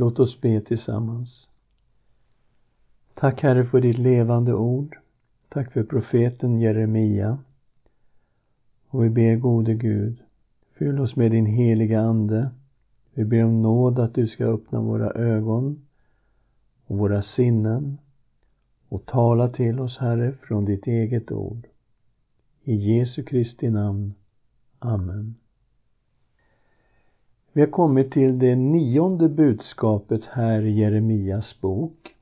Låt oss be tillsammans. Tack Herre för ditt levande ord. Tack för profeten Jeremia. Och vi ber gode Gud, fyll oss med din heliga Ande. Vi ber om nåd att du ska öppna våra ögon och våra sinnen och tala till oss, Herre, från ditt eget ord. I Jesu Kristi namn. Amen. Vi har kommit till det nionde budskapet här i Jeremias bok.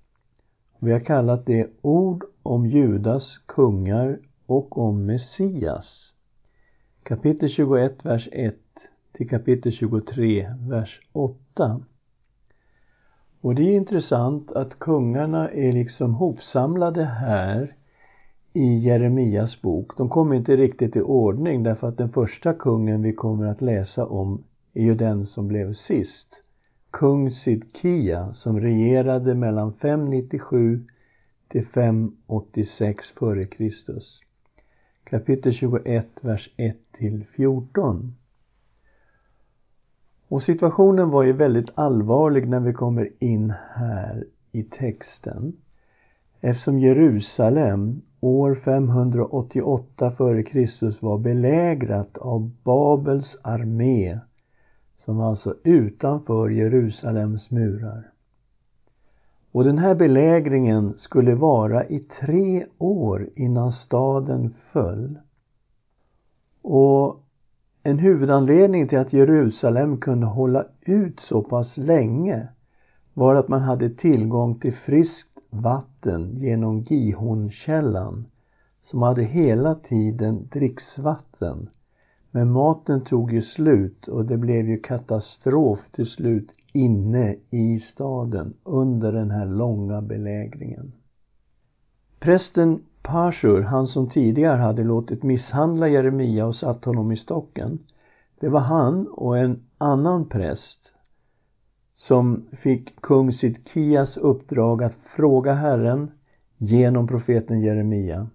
Vi har kallat det Ord om Judas kungar och om Messias. Kapitel 21, vers 1 till kapitel 23, vers 8. Och det är intressant att kungarna är liksom hopsamlade här i Jeremias bok. De kommer inte riktigt i ordning därför att den första kungen vi kommer att läsa om är ju den som blev sist. Kung Sidkia som regerade mellan 597 till 586 f.Kr. Kapitel 21, vers 1 till 14. Och situationen var ju väldigt allvarlig när vi kommer in här i texten. Eftersom Jerusalem år 588 f.Kr. var belägrat av Babels armé som var alltså utanför Jerusalems murar. Och den här belägringen skulle vara i tre år innan staden föll. Och en huvudanledning till att Jerusalem kunde hålla ut så pass länge var att man hade tillgång till friskt vatten genom Gihonkällan som hade hela tiden dricksvatten. Men maten tog ju slut och det blev ju katastrof till slut inne i staden under den här långa belägringen. Prästen Pashur, han som tidigare hade låtit misshandla Jeremia och satt honom i stocken. Det var han och en annan präst som fick kung Sidkias uppdrag att fråga Herren genom profeten Jeremia.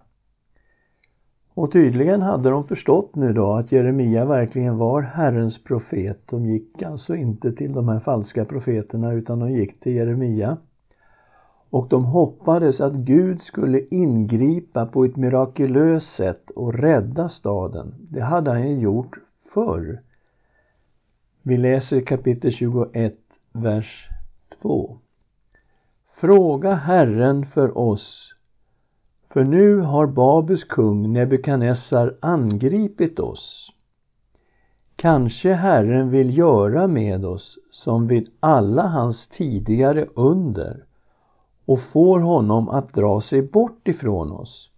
Och tydligen hade de förstått nu då att Jeremia verkligen var Herrens profet. De gick alltså inte till de här falska profeterna utan de gick till Jeremia. Och de hoppades att Gud skulle ingripa på ett mirakulöst sätt och rädda staden. Det hade han ju gjort förr. Vi läser kapitel 21, vers 2. Fråga Herren för oss för nu har Babels kung Nebukadnessar angripit oss. Kanske Herren vill göra med oss som vid alla hans tidigare under och får honom att dra sig bort ifrån oss.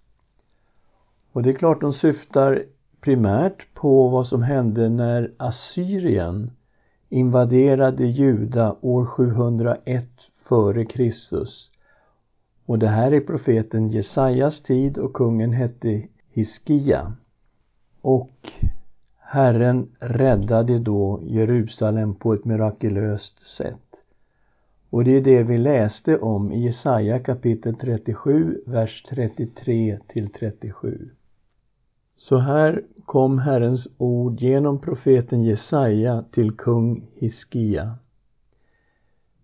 Och det är klart de syftar primärt på vad som hände när Assyrien invaderade Juda år 701 före Kristus och det här är profeten Jesajas tid och kungen hette Hiskia. Och Herren räddade då Jerusalem på ett mirakulöst sätt. Och det är det vi läste om i Jesaja kapitel 37, vers 33 till 37. Så här kom Herrens ord genom profeten Jesaja till kung Hiskia.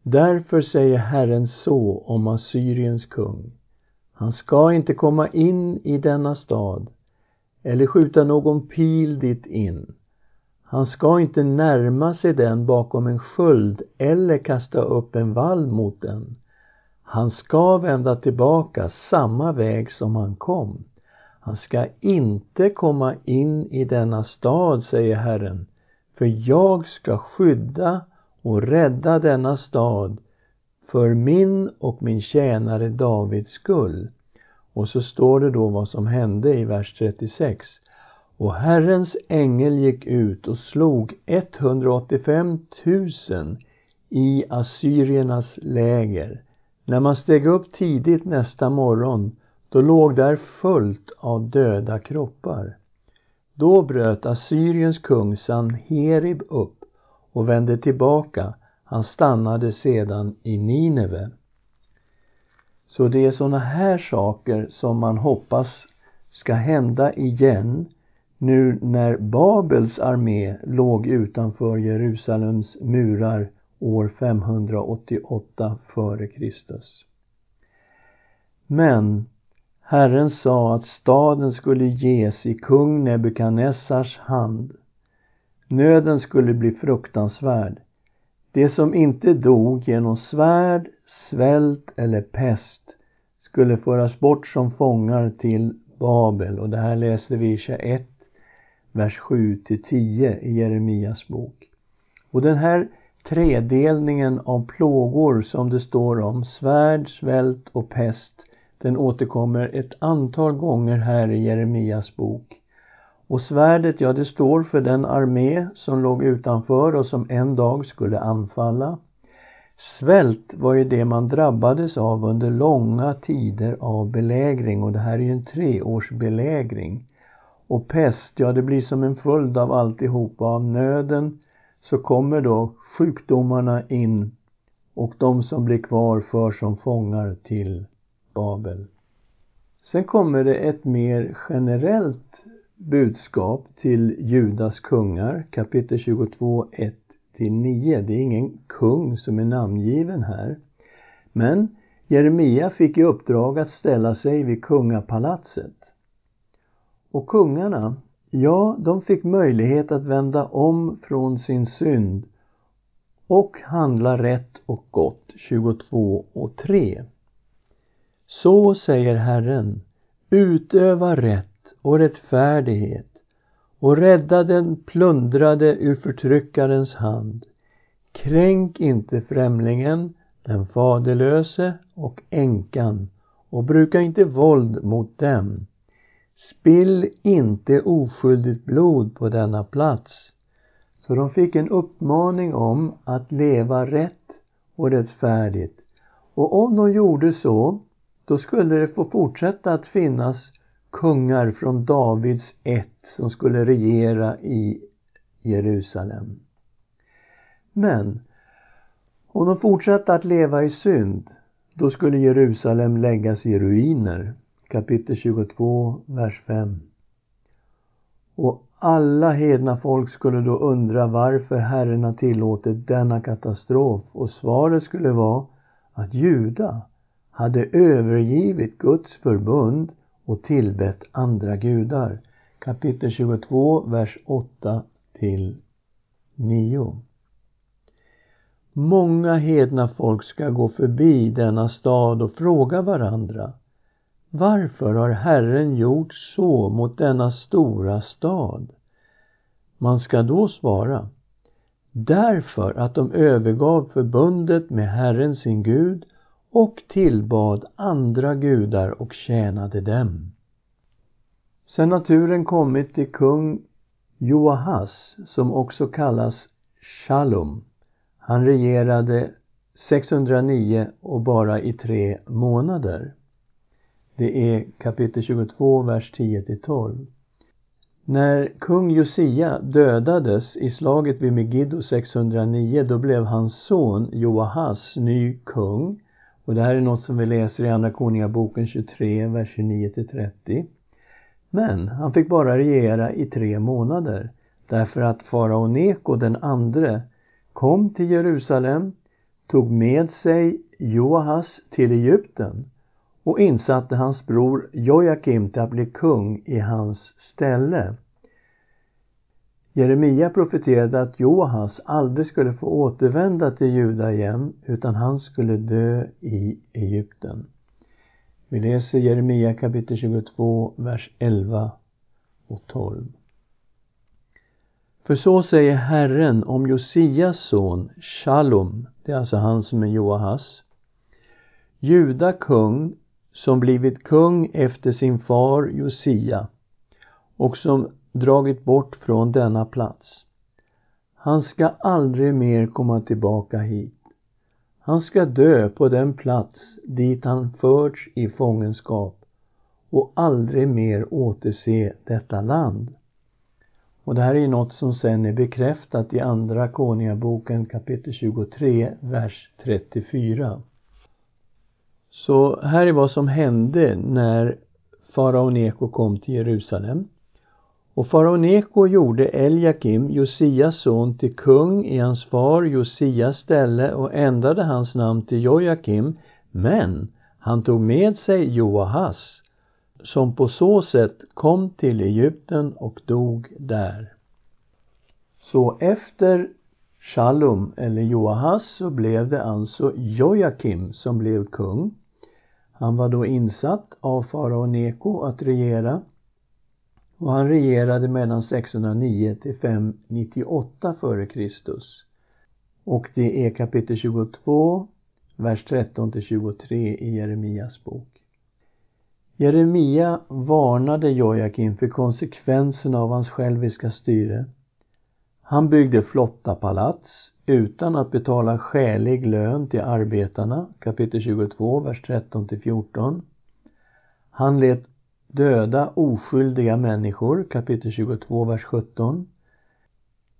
Därför säger Herren så om Assyriens kung. Han ska inte komma in i denna stad eller skjuta någon pil dit in. Han ska inte närma sig den bakom en sköld eller kasta upp en vall mot den. Han ska vända tillbaka samma väg som han kom. Han ska inte komma in i denna stad, säger Herren, för jag ska skydda och rädda denna stad för min och min tjänare Davids skull. Och så står det då vad som hände i vers 36. Och Herrens ängel gick ut och slog 185 000 i assyriernas läger. När man steg upp tidigt nästa morgon, då låg där fullt av döda kroppar. Då bröt Assyriens kung Sanherib upp och vände tillbaka. Han stannade sedan i Nineve. Så det är sådana här saker som man hoppas ska hända igen nu när Babels armé låg utanför Jerusalems murar år 588 f.Kr. Men Herren sa att staden skulle ges i kung Nebukadnessars hand. Nöden skulle bli fruktansvärd. Det som inte dog genom svärd, svält eller pest skulle föras bort som fångar till Babel. Och det här läser vi i 21, vers 7 till 10 i Jeremias bok. Och den här tredelningen av plågor som det står om, svärd, svält och pest, den återkommer ett antal gånger här i Jeremias bok. Och svärdet, ja det står för den armé som låg utanför och som en dag skulle anfalla. Svält var ju det man drabbades av under långa tider av belägring och det här är ju en treårsbelägring. Och pest, ja det blir som en följd av alltihopa, av nöden så kommer då sjukdomarna in och de som blir kvar för som fångar till Babel. Sen kommer det ett mer generellt budskap till Judas kungar, kapitel 22, 1 till 9. Det är ingen kung som är namngiven här. Men Jeremia fick i uppdrag att ställa sig vid kungapalatset. Och kungarna, ja, de fick möjlighet att vända om från sin synd och handla rätt och gott, 22 och 3. Så säger Herren, utöva rätt och rättfärdighet och rädda den plundrade ur förtryckarens hand. Kränk inte främlingen, den faderlöse och änkan och bruka inte våld mot dem. Spill inte oskyldigt blod på denna plats. Så de fick en uppmaning om att leva rätt och rättfärdigt. Och om de gjorde så då skulle det få fortsätta att finnas kungar från Davids ett som skulle regera i Jerusalem. Men om de fortsatte att leva i synd, då skulle Jerusalem läggas i ruiner. Kapitel 22, vers 5. Och alla hedna folk skulle då undra varför Herren har tillåtit denna katastrof och svaret skulle vara att Juda hade övergivit Guds förbund och tillbett andra gudar. Kapitel 22, vers 8 till 9. Många hedna folk ska gå förbi denna stad och fråga varandra Varför har Herren gjort så mot denna stora stad? Man ska då svara Därför att de övergav förbundet med Herren sin Gud och tillbad andra gudar och tjänade dem. Sen naturen kommit till kung Joahas, som också kallas Shalom. Han regerade 609 och bara i tre månader. Det är kapitel 22, vers 10 till 12. När kung Josia dödades i slaget vid Megiddo 609, då blev hans son Joahas ny kung och det här är något som vi läser i Andra Konungaboken 23, vers 29-30. Men han fick bara regera i tre månader därför att farao Neko den andre kom till Jerusalem, tog med sig Joahas till Egypten och insatte hans bror Jojakim till att bli kung i hans ställe. Jeremia profeterade att Joahas aldrig skulle få återvända till Juda igen utan han skulle dö i Egypten. Vi läser Jeremia kapitel 22, vers 11 och 12. För så säger Herren om Josias son Shalom, det är alltså han som är Joahas, Juda kung som blivit kung efter sin far Josia och som dragit bort från denna plats. Han ska aldrig mer komma tillbaka hit. Han ska dö på den plats dit han förts i fångenskap och aldrig mer återse detta land. Och det här är något som sen är bekräftat i Andra Konungaboken kapitel 23, vers 34. Så här är vad som hände när farao Neko kom till Jerusalem. Och farao Neko gjorde Eljakim, Josias son, till kung i hans far Josias ställe och ändrade hans namn till Jojakim, men han tog med sig Joahas, som på så sätt kom till Egypten och dog där. Så efter Shalom eller Joahas så blev det alltså Jojakim som blev kung. Han var då insatt av farao Neko att regera och han regerade mellan 609 till 598 f.Kr. Och det är kapitel 22, vers 13 till 23 i Jeremias bok. Jeremia varnade Jojakim för konsekvenserna av hans själviska styre. Han byggde flotta palats utan att betala skälig lön till arbetarna, kapitel 22, vers 13 till 14. Han lät döda oskyldiga människor, kapitel 22, vers 17.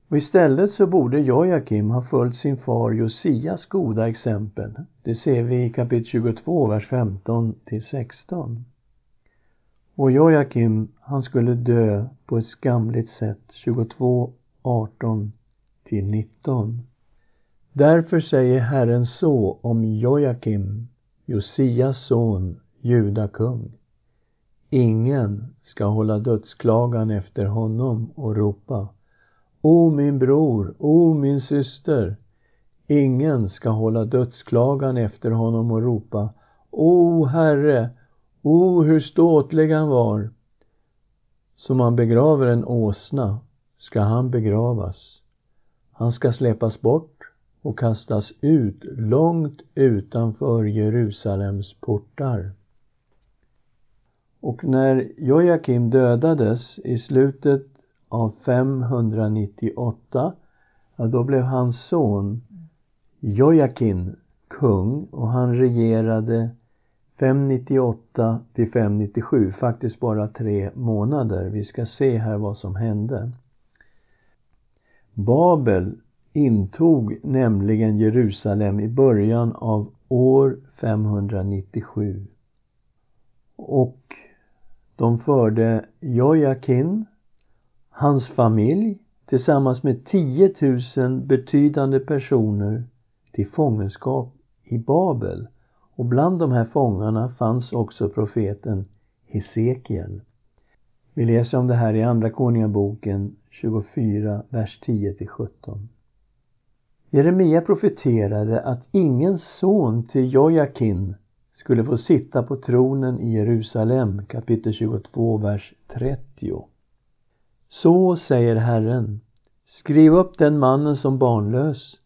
Och istället så borde Jojakim ha följt sin far Josias goda exempel. Det ser vi i kapitel 22, vers 15 till 16. Och Jojakim, han skulle dö på ett skamligt sätt, 22, 18 till 19. Därför säger Herren så om Jojakim, Josias son, judakung. Ingen ska hålla dödsklagan efter honom och ropa O min bror, o min syster. Ingen ska hålla dödsklagan efter honom och ropa O Herre, o hur ståtlig han var. Som man begraver en åsna ska han begravas. Han ska släpas bort och kastas ut långt utanför Jerusalems portar. Och när Jojakim dödades i slutet av 598, ja, då blev hans son Jojakin kung och han regerade 598 till 597, faktiskt bara tre månader. Vi ska se här vad som hände. Babel intog nämligen Jerusalem i början av år 597. Och de förde Jojakin, hans familj tillsammans med 10 000 betydande personer till fångenskap i Babel. Och bland de här fångarna fanns också profeten Hesekiel. Vi läser om det här i Andra Konungaboken 24, vers 10-17. Jeremia profeterade att ingen son till Jojakin skulle få sitta på tronen i Jerusalem kapitel 22, vers 30. Så säger Herren, skriv upp den mannen som barnlös,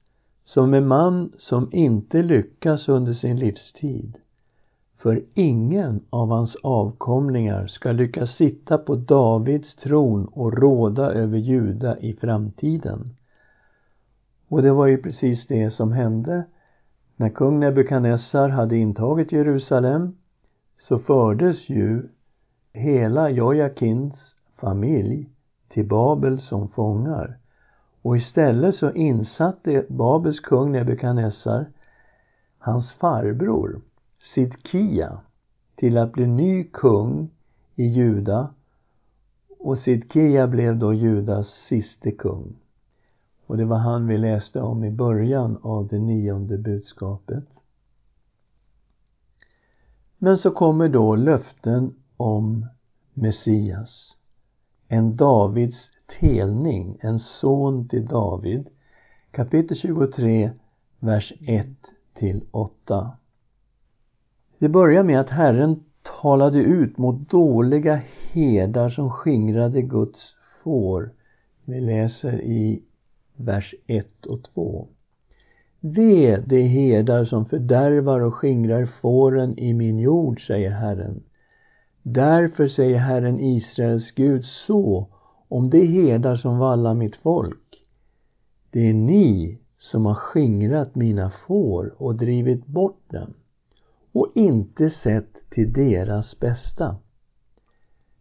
som en man som inte lyckas under sin livstid. För ingen av hans avkomlingar ska lyckas sitta på Davids tron och råda över Juda i framtiden. Och det var ju precis det som hände när kung Nebukadnessar hade intagit Jerusalem så fördes ju hela Jojakins familj till Babel som fångar. Och istället så insatte Babels kung Nebukadnessar hans farbror Sidkia till att bli ny kung i Juda och Sidkia blev då Judas siste kung. Och det var han vi läste om i början av det nionde budskapet. Men så kommer då löften om Messias. En Davids telning, en son till David. Kapitel 23, vers 1 till 8. Det börjar med att Herren talade ut mot dåliga herdar som skingrade Guds får. Vi läser i vers 1 och 2. Ve de herdar som fördärvar och skingrar fåren i min jord, säger Herren. Därför säger Herren Israels Gud så om de herdar som vallar mitt folk. Det är ni som har skingrat mina får och drivit bort dem och inte sett till deras bästa.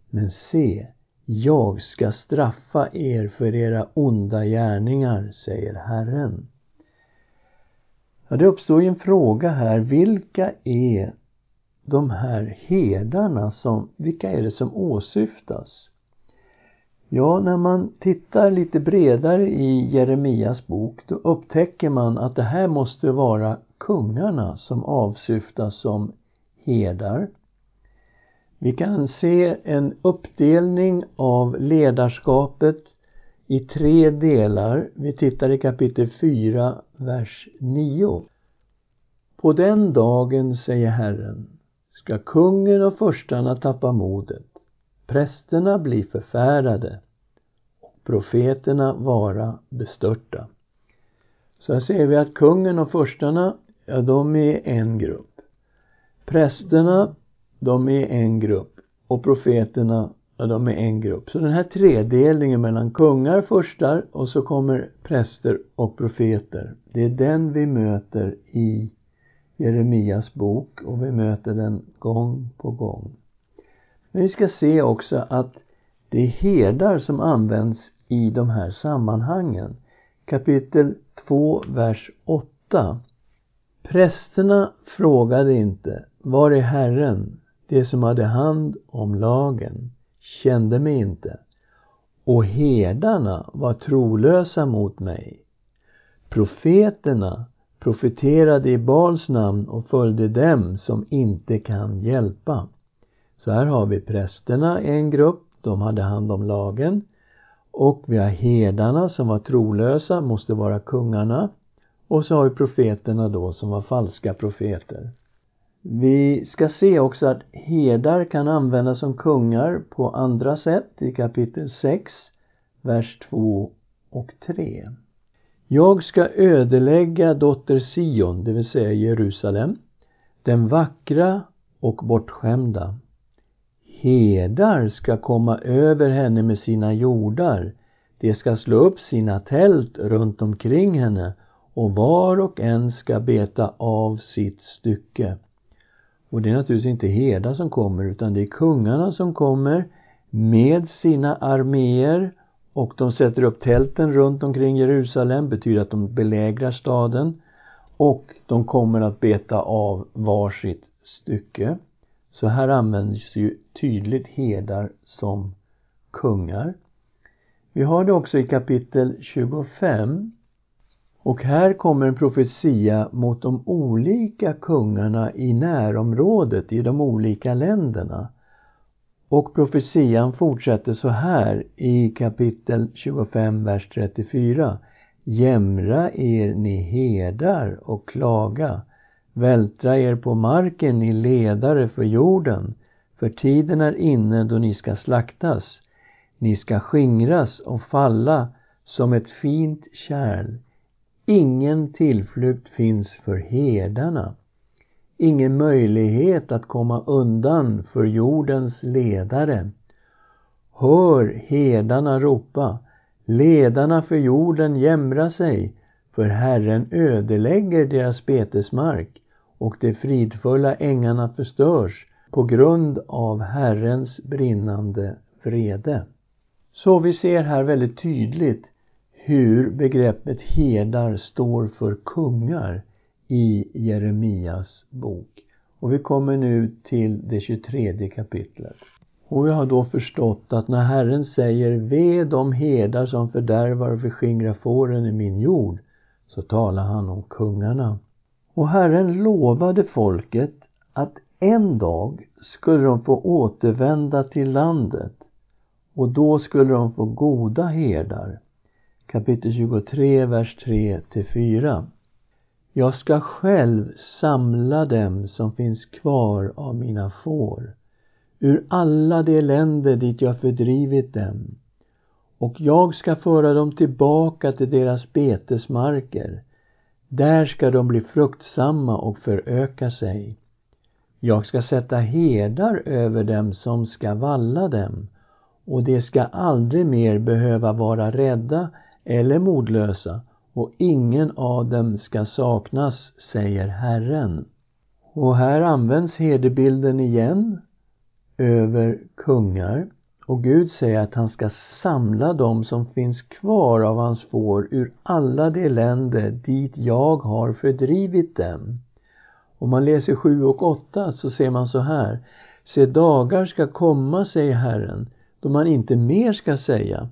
Men se, jag ska straffa er för era onda gärningar, säger Herren. Ja, det uppstår ju en fråga här. Vilka är de här herdarna som, vilka är det som åsyftas? Ja, när man tittar lite bredare i Jeremias bok då upptäcker man att det här måste vara kungarna som avsyftas som herdar. Vi kan se en uppdelning av ledarskapet i tre delar. Vi tittar i kapitel 4, vers 9. På den dagen, säger Herren, ska kungen och förstarna tappa modet, prästerna bli förfärade och profeterna vara bestörta. Så här ser vi att kungen och förstarna, ja de är en grupp. Prästerna, de är en grupp. Och profeterna, ja de är en grupp. Så den här tredelningen mellan kungar, förstar och så kommer präster och profeter. Det är den vi möter i Jeremias bok och vi möter den gång på gång. Men vi ska se också att det är herdar som används i de här sammanhangen. Kapitel 2, vers 8. Prästerna frågade inte, var är Herren? De som hade hand om lagen kände mig inte. Och herdarna var trolösa mot mig. Profeterna profeterade i Bals namn och följde dem som inte kan hjälpa. Så här har vi prästerna, en grupp, de hade hand om lagen. Och vi har herdarna som var trolösa, måste vara kungarna. Och så har vi profeterna då som var falska profeter. Vi ska se också att herdar kan användas som kungar på andra sätt i kapitel 6, vers 2 och 3. Jag ska ödelägga dotter Sion, det vill säga Jerusalem, den vackra och bortskämda. Herdar ska komma över henne med sina jordar. De ska slå upp sina tält runt omkring henne och var och en ska beta av sitt stycke. Och det är naturligtvis inte herdar som kommer utan det är kungarna som kommer med sina arméer och de sätter upp tälten runt omkring Jerusalem, betyder att de belägrar staden och de kommer att beta av varsitt stycke. Så här används ju tydligt herdar som kungar. Vi har det också i kapitel 25 och här kommer en profetia mot de olika kungarna i närområdet i de olika länderna. Och profetian fortsätter så här i kapitel 25, vers 34. Jämra er, ni herdar, och klaga. Vältra er på marken, ni ledare för jorden. För tiden är inne då ni ska slaktas. Ni ska skingras och falla som ett fint kärl. Ingen tillflykt finns för herdarna ingen möjlighet att komma undan för jordens ledare. Hör herdarna ropa, ledarna för jorden jämra sig, för Herren ödelägger deras betesmark och de fridfulla ängarna förstörs på grund av Herrens brinnande vrede. Så vi ser här väldigt tydligt hur begreppet herdar står för kungar i Jeremias bok. Och vi kommer nu till det 23 kapitlet. Och jag har då förstått att när Herren säger Ve de herdar som fördärvar och förskingrar fåren i min jord, så talar han om kungarna. Och Herren lovade folket att en dag skulle de få återvända till landet och då skulle de få goda herdar. Kapitel 23, vers 3 4. Jag ska själv samla dem som finns kvar av mina får ur alla de länder dit jag fördrivit dem och jag ska föra dem tillbaka till deras betesmarker. Där ska de bli fruktsamma och föröka sig. Jag ska sätta herdar över dem som ska valla dem och de ska aldrig mer behöva vara rädda eller modlösa och ingen av dem ska saknas, säger Herren. Och här används herdebilden igen över kungar och Gud säger att han ska samla dem som finns kvar av hans får ur alla de länder dit jag har fördrivit dem. Om man läser 7 och 8 så ser man så här. Se dagar ska komma, säger Herren, då man inte mer ska säga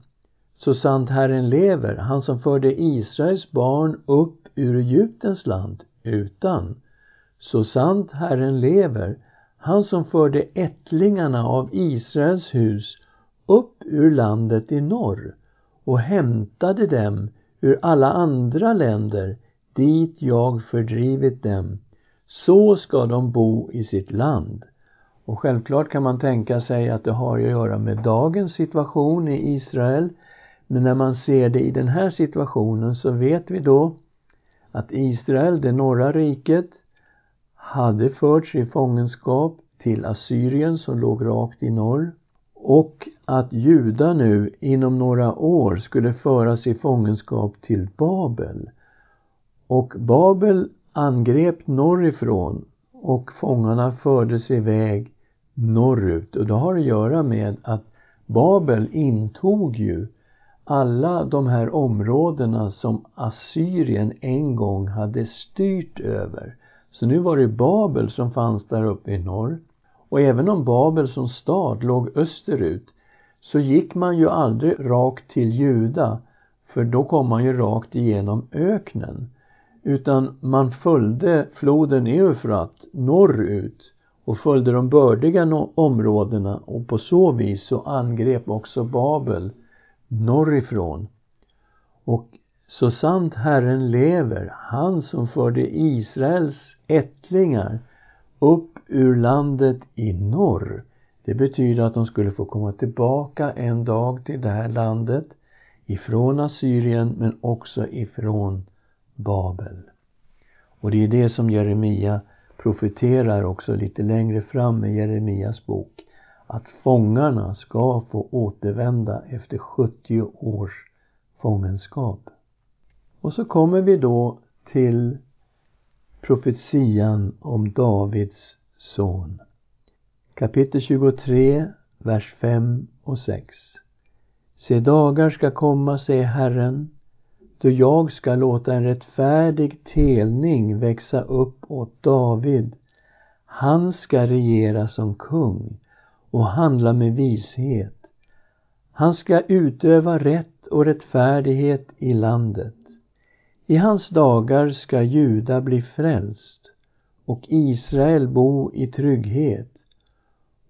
så sant Herren lever, han som förde Israels barn upp ur Egyptens land, utan så sant Herren lever, han som förde ättlingarna av Israels hus upp ur landet i norr och hämtade dem ur alla andra länder dit jag fördrivit dem. Så ska de bo i sitt land. Och självklart kan man tänka sig att det har att göra med dagens situation i Israel. Men när man ser det i den här situationen så vet vi då att Israel, det norra riket, hade förts i fångenskap till Assyrien som låg rakt i norr och att Juda nu inom några år skulle föras i fångenskap till Babel. Och Babel angrep norrifrån och fångarna fördes iväg norrut. Och det har att göra med att Babel intog ju alla de här områdena som Assyrien en gång hade styrt över. Så nu var det Babel som fanns där uppe i norr. Och även om Babel som stad låg österut så gick man ju aldrig rakt till Juda för då kom man ju rakt igenom öknen. Utan man följde floden Eufrat norrut och följde de bördiga områdena och på så vis så angrep också Babel norrifrån. Och så sant Herren lever, han som förde Israels ättlingar upp ur landet i norr. Det betyder att de skulle få komma tillbaka en dag till det här landet ifrån Assyrien men också ifrån Babel. Och det är det som Jeremia profeterar också lite längre fram i Jeremias bok att fångarna ska få återvända efter 70 års fångenskap. Och så kommer vi då till profetian om Davids son. Kapitel 23, vers 5 och 6. Se dagar ska komma, säger Herren, då jag ska låta en rättfärdig telning växa upp åt David. Han ska regera som kung och handla med vishet. Han ska utöva rätt och rättfärdighet i landet. I hans dagar ska Juda bli frälst och Israel bo i trygghet.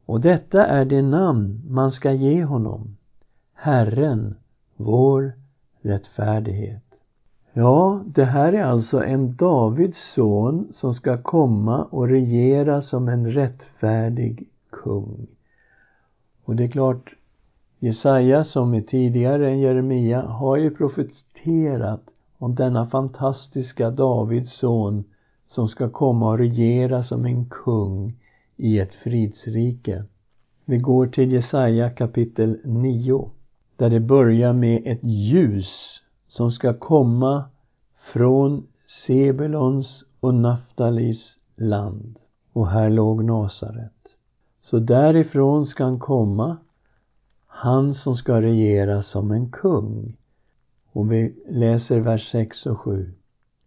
Och detta är det namn man ska ge honom, Herren, vår rättfärdighet. Ja, det här är alltså en Davids son som ska komma och regera som en rättfärdig kung. Och det är klart, Jesaja som är tidigare än Jeremia har ju profeterat om denna fantastiska Davids son som ska komma och regera som en kung i ett fridsrike. Vi går till Jesaja kapitel 9 där det börjar med ett ljus som ska komma från Sebulons och Naftalis land. Och här låg Nasaret. Så därifrån ska han komma, han som ska regera som en kung. Och vi läser vers 6 och 7.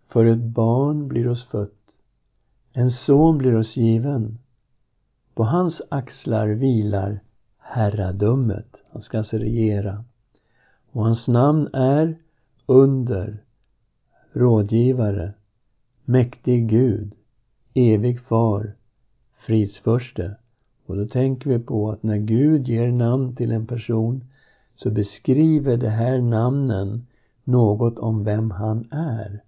För ett barn blir oss fött, en son blir oss given. På hans axlar vilar herradömet. Han ska alltså regera. Och hans namn är Under, Rådgivare, Mäktig Gud, Evig Far, Fridsförste. Och då tänker vi på att när Gud ger namn till en person så beskriver det här namnen något om vem han är.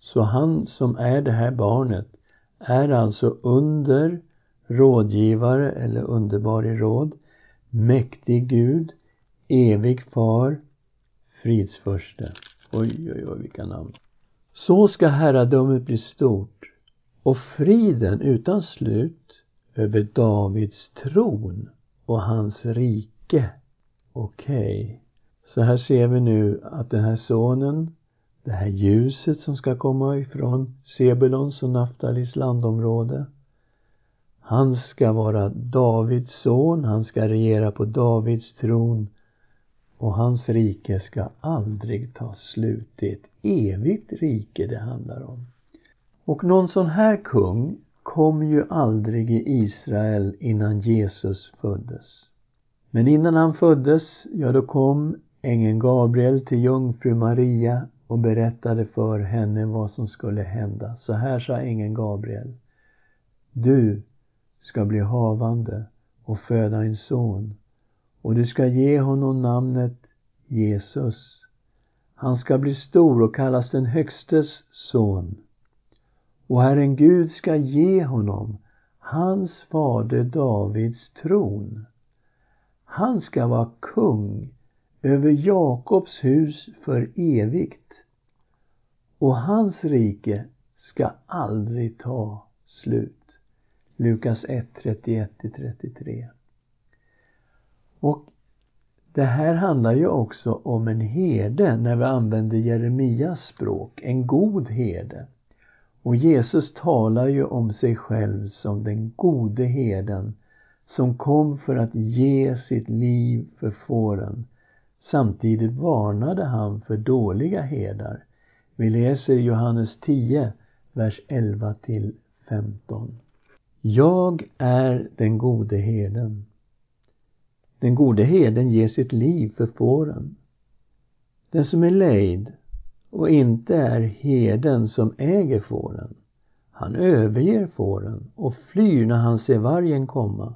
Så han som är det här barnet är alltså under rådgivare eller underbar i råd, mäktig Gud, evig far, fridsförste. Oj, oj, oj, vilka namn. Så ska herradömet bli stort och friden utan slut över Davids tron och hans rike. Okej. Okay. Så här ser vi nu att den här sonen, det här ljuset som ska komma ifrån Sebulons och Naftalis landområde. Han ska vara Davids son, han ska regera på Davids tron och hans rike ska aldrig ta slut. Det är ett evigt rike det handlar om. Och någon sån här kung kom ju aldrig i Israel innan Jesus föddes. Men innan han föddes, ja då kom ängeln Gabriel till jungfru Maria och berättade för henne vad som skulle hända. Så här sa ängeln Gabriel. Du ska bli havande och föda en son och du ska ge honom namnet Jesus. Han ska bli stor och kallas den Högstes son. Och Herren Gud ska ge honom hans fader Davids tron. Han ska vara kung över Jakobs hus för evigt och hans rike ska aldrig ta slut. Lukas 1, 31-33. Och det här handlar ju också om en herde när vi använder Jeremias språk, en god herde. Och Jesus talar ju om sig själv som den gode herden som kom för att ge sitt liv för fåren. Samtidigt varnade han för dåliga herdar. Vi läser Johannes 10, vers 11 till 15. Jag är den gode herden. Den gode herden ger sitt liv för fåren. Den som är lejd och inte är herden som äger fåren, han överger fåren och flyr när han ser vargen komma.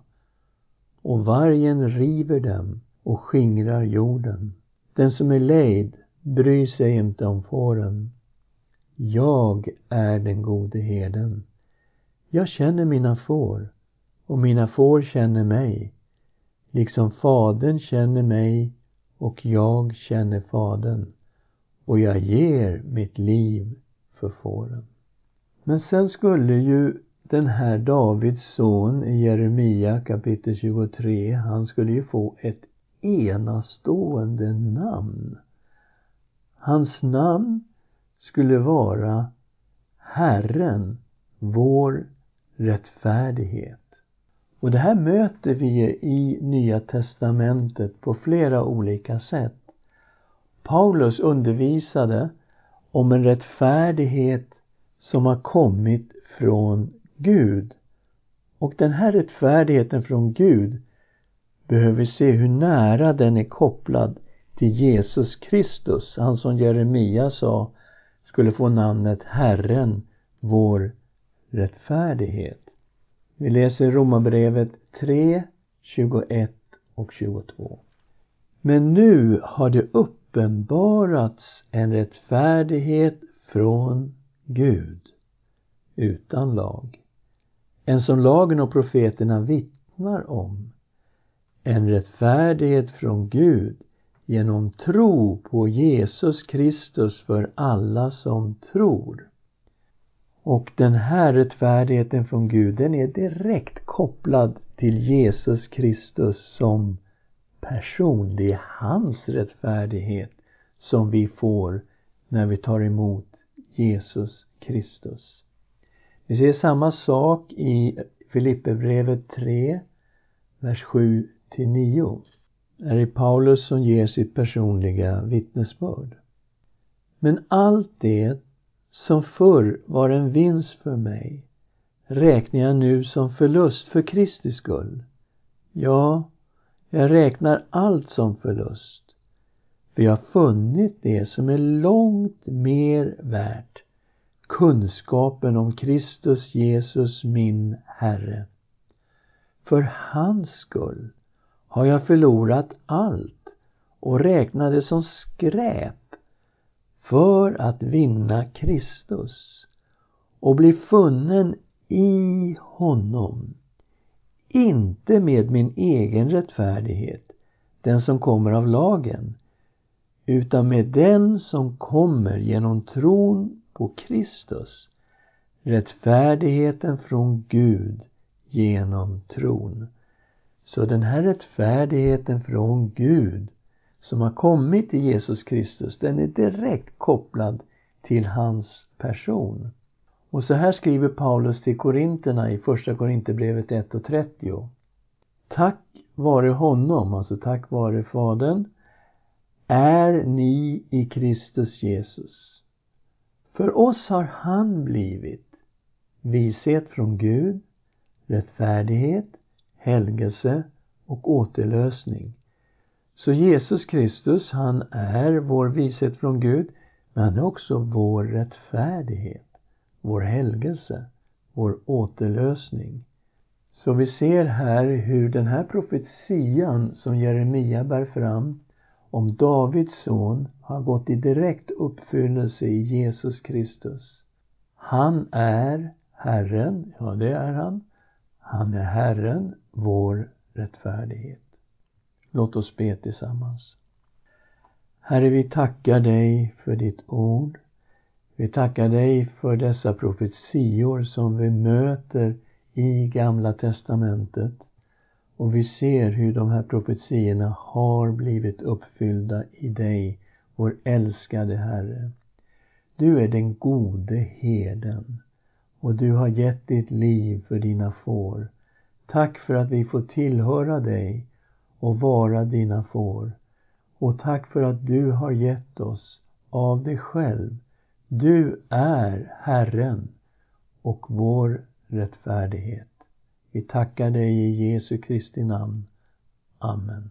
Och vargen river dem och skingrar jorden. Den som är lejd bryr sig inte om fåren. Jag är den gode herden. Jag känner mina får och mina får känner mig liksom Fadern känner mig och jag känner Fadern och jag ger mitt liv för fåren. Men sen skulle ju den här Davids son i Jeremia kapitel 23, han skulle ju få ett enastående namn. Hans namn skulle vara Herren, vår rättfärdighet. Och det här möter vi i Nya Testamentet på flera olika sätt. Paulus undervisade om en rättfärdighet som har kommit från Gud. Och den här rättfärdigheten från Gud behöver vi se hur nära den är kopplad till Jesus Kristus, han som Jeremia sa skulle få namnet Herren, vår rättfärdighet. Vi läser Romarbrevet 3, 21 och 22. Men nu har det uppenbarats en rättfärdighet från Gud utan lag. En som lagen och profeterna vittnar om. En rättfärdighet från Gud genom tro på Jesus Kristus för alla som tror. Och den här rättfärdigheten från Gud, den är direkt kopplad till Jesus Kristus som person. Det är hans rättfärdighet som vi får när vi tar emot Jesus Kristus. Vi ser samma sak i Filipperbrevet 3, vers 7 till 9. Där är Paulus som ger sitt personliga vittnesbörd. Men allt det som förr var en vinst för mig räknar jag nu som förlust för Kristi skull. Ja, jag räknar allt som förlust. För jag har funnit det som är långt mer värt. Kunskapen om Kristus Jesus min Herre. För hans skull har jag förlorat allt och räknar det som skräp för att vinna Kristus och bli funnen i honom. Inte med min egen rättfärdighet, den som kommer av lagen, utan med den som kommer genom tron på Kristus, rättfärdigheten från Gud genom tron. Så den här rättfärdigheten från Gud som har kommit i Jesus Kristus, den är direkt kopplad till hans person. Och så här skriver Paulus till Korinterna i Första Korinthierbrevet 1 och 30. Tack vare honom, alltså tack vare Fadern, är ni i Kristus Jesus. För oss har han blivit vishet från Gud, rättfärdighet, helgelse och återlösning. Så Jesus Kristus, han är vår vishet från Gud, men han är också vår rättfärdighet, vår helgelse, vår återlösning. Så vi ser här hur den här profetian som Jeremia bär fram om Davids son har gått i direkt uppfyllelse i Jesus Kristus. Han är Herren, ja det är han. Han är Herren, vår rättfärdighet. Låt oss be tillsammans. Herre, vi tackar dig för ditt ord. Vi tackar dig för dessa profetior som vi möter i Gamla testamentet. Och vi ser hur de här profetiorna har blivit uppfyllda i dig, vår älskade Herre. Du är den gode herden och du har gett ditt liv för dina får. Tack för att vi får tillhöra dig och vara dina får. Och tack för att du har gett oss av dig själv. Du är Herren och vår rättfärdighet. Vi tackar dig i Jesu Kristi namn. Amen.